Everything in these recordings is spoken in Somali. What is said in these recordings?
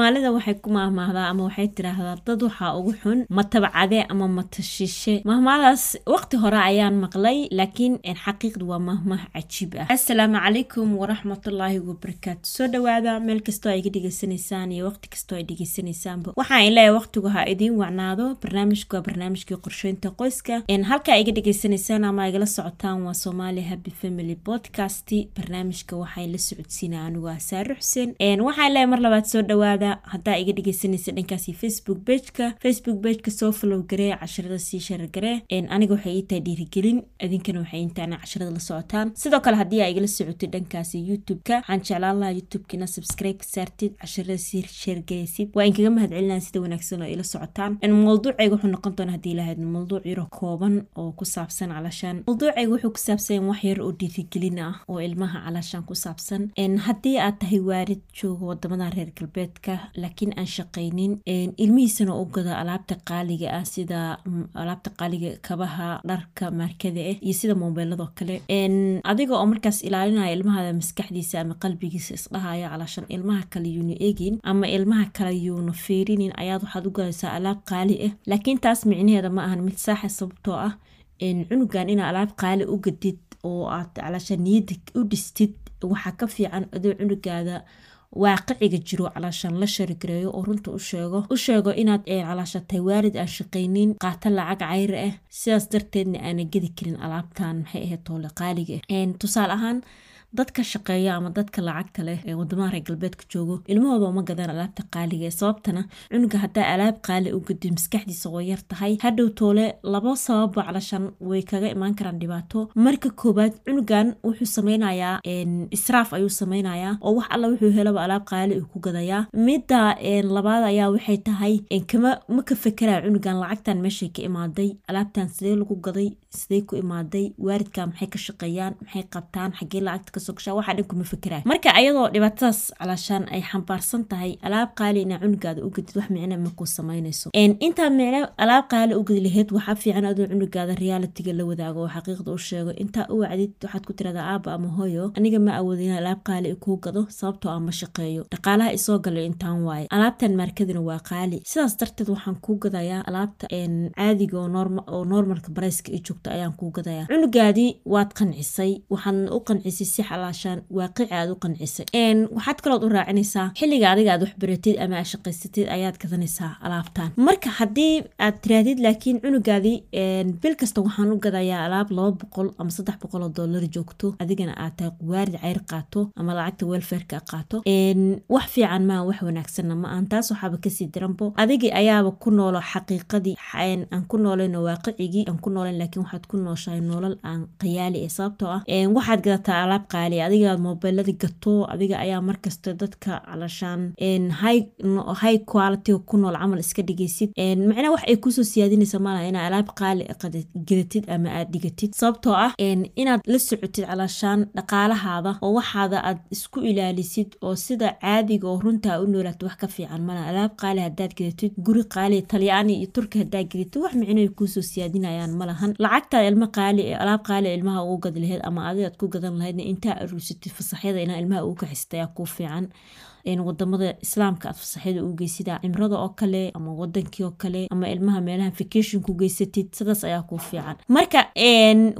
maalida waxay ku maahmaahdaa ama waxay tiraahdaa dad waxaa ugu xun matabcade ama matashishe mahmaadaas waqti hore ayaan maqlay laakiin xaqiiqdu waa mahmah cajiib ah. Assalaamu calaykum waraxmatullaahi wabarakaatu. Soo dhawaada meel kastoo ay ga dhegeysanaysaan iyo waqti kastoo ay dhegeysanaysaanba waxaan leeyahay waqtigu ha idiin wacnaado. Barnaamijku waa barnaamijkii qorsheynta qoyska. Halka ay ga dhegeysanaysaan ama ay gala socotaan waa somaali happy family podcast. Barnaamijka waxay la socodsiinaa anigu saare xuseen. Waxaan leeyahay mar labaad soo dhawaada haddaa iga dhegeysanaysa dhankaasi facebook bageka facebook bageka soo follow garee casharada sii sharar garee aniga waxay ii tahay dhiirigelin. Idinkana waxay intaana casharada la socotaan. Sidoo kale haddii aa igala socotay dhankaasi youtube-ka waxaan jeclaan lahaa youtube-kina subscribe saartid casharada sii sheergareysid waa inkaga mahad celinaa sida wanaagsan oo ila socotaan. Mawduucayga wuxuu noqon doona haddii lahayd mawduuc yaro kooban oo ku saabsan calashaan mawduucayga wuxuu ku saabsan wax yar oo dhiirigelin ah oo ilmaha calashaan ku saabsan. Haddii aad tahay waarid jooga waddamada reer galbeedka laakiin aan shaqaynin ilmihiisana u gado alaabta qaaliga ah sida alaabta qaaliga kabaha dharka maarkada ah iyo sida moobeeladoo kale. Adiga oo markaas ilaalinaya ilmahada maskaxdiisa ama qalbigiisa isdhahaya calashan ilmaha kale yuuna eegin ama ilmaha kale yuuna fiirinin ayaad waxaad u gadaysaa alaab qaali ah laakiin taas micnaheeda ma ahan mid saaxa sababtoo ah cunugan inaa alaab qaali u gadid oo aad calashan niyada u dhistid waxaa ka fiican adoo cunugaada waaqiciga jiro calaashaan la sharigareeyo oo runta u sheego. U sheego inaad calaashatay waalid aan shaqaynin qaata lacag cayri ah. Sidaas darteedna aana gedi karin alaabtan maxay ahayd toole qaaliga. Tusaale ahaan dadka shaqeeya ama dadka lacagta leh ee wadamaha reer galbeedka joogo. Ilmahooda uma gadaan alaabta qaaliga sababtana cunuga haddaa alaab qaali u gadid maskaxdiisa oo yar tahay. Hadhow toole laba sababa calashan way kaga imaan karaan dhibaato. Marka koowaad cunugan wuxuu sameynayaa israaf ayuu sameynayaa oo wax alla wuxuu helaba alaab qaali uu ku gadayaa midda labaad ayaa waxay tahay kama ma ka fekeraya cunugan lacagtan meeshay ka imaaday. Alaabtan sidee lagu gaday sidee ku imaaday? Waaridka maxay ka shaqeeyaan maxay qabtaan? Xagee lacagta waxaa dhan kuma fikeraay marka ayadoo dhibaatadaas calaashaan ay xambaarsan tahay alaab qaali inaa cunugaada u gadid wax micno makuu samaynayso. Intaa micno alaab qaali u gadi laheyd waxaa fiican adoo cunugaada realitiga la wadaago oo xaqiiqda u sheego. Intaa u wacdid waxaad ku tiradaa aaba ama hooyo aniga ma awoodo in alaab qaali kuu gado sababtoo aan ma shaqeeyo. Dhaqaalaha isoo galay intaan waaye. Alaabtan maarkadina waa qaali. Sidaas darteed waxaan kuu gadayaa alaabta caadiga oo normalka barayska i joogto ayaan kuu gadayaa. Cunugaadii waad qancisay waxaadna u qancisay si xalaashaan waaqici aad u qancisay waxaad kalood u raacinaysaa xilliga adiga waxbaratid ama aad shaqaysatid ayaad gadanaysaa alaabtan. Marka haddii aad tiraadid laakiin cunugaadii bil kasta waxaan u gadayaa alaab laba boqol ama saddex boqol oo dollar joogto. Adigana aad tahay waarid ceyr qaato ama lacagta welfareka qaato. Wax fiican maa wax wanaagsanna ma aan taas waxaaba ka sii daranbo. Adigii ayaaba ku noolo xaqiiqadii aan ku noolayno waaqicigii aan ku noolayn laakiin waxaad ku nooshahay nolol aan qayaali ee sababtoo ah waxaad gadataa alaab qaali adiga mobeelada gato adiga ayaa markasta dadka calashaan high quality ku nool camal iska dhigaysid. Macnaa wax ay ku soo siyaadinaysa malaha inaa alaab qaali gadatid ama aad dhigatid. Sababtoo ah inaad la socotid calashaan dhaqaalahaada oo waxaada aad isku ilaalisid oo sida caadiga oo runtaa u noolaata wax ka fiican malaha alaab qaali hadaad gadatid guri qaali talyaani iyo turki hadaa gadatid wax micnoay kuusoo siyaadinayaan malahan lacagtaa ilmo qaali alaab qaali ilmaha ugu gadi laheyd ama adigaad ku gadan laheydna intaa aruusatid fasaxyada inaa ilmaha ugu kaxista ayaa kuu fiican waddamada islaamka aad fasaxyada u geysida cimrada oo kale ama wadankii oo kale ama ilmaha meelaha vacation ku geysatid sidaas ayaa kuu fiican. Marka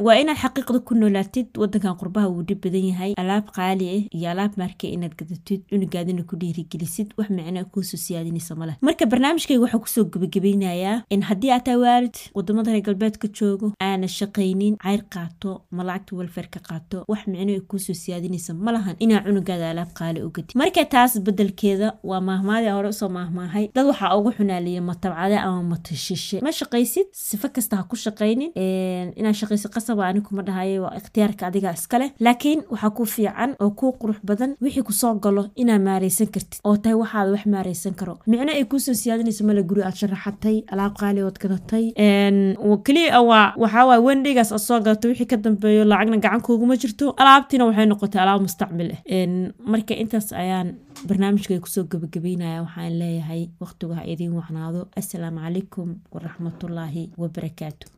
waa inaad xaqiiqda ku noolaatid wadankan qurbaha wuu dhib badan yahay. Alaab qaali ah iyo alaab maarke inaad gadatid cunugaadina ku dhiirigelisid wax micno kuusoo siyaadinaysa maleh marka barnaamijkayga waxaa ku soo gebagabeynayaa in haddii aad tahay waalid waddamada reer galbeedka joogo aana shaqaynin ceyr qaato ma lacagta welfarka qaato wax micno kuusoo siyaadinaysa malahan inaa cunugaada alaab qaali u gadid marka taas bedelkeeda waa maahmaadii hore u soo maahmaahay dad waxaa ugu xunaaliya matabcade ama matashishe ma shaqaysid? Sifo kasta ha ku shaqaynin. Inaad shaqaysid qasaba ani kuma dhahaye waa ikhtiyaarka adiga iskaleh laakiin waxaa ku fiican oo kuu qurux badan wixii ku soo galo inaa maaraysan kartid oo tahay waxaada wax maaraysan karo. Micno ay kuusoo siyaadinaysa male guri aad sharaxatay alaab qaali ood gadatay. Keliya waa waxaawaay wendhigaas aad soo gadato wixii ka dambeeyo lacagna gacan kuuguma jirto. Alaabtiina waxay noqotay alaab mustacmil ah marka intaas ayaan barnaamijka ku soo gabagabeynaya waxaan leeyahay waqtigu ha idiin wacnaado assalaamu calaykum waraxmatullaahi wabarakaatu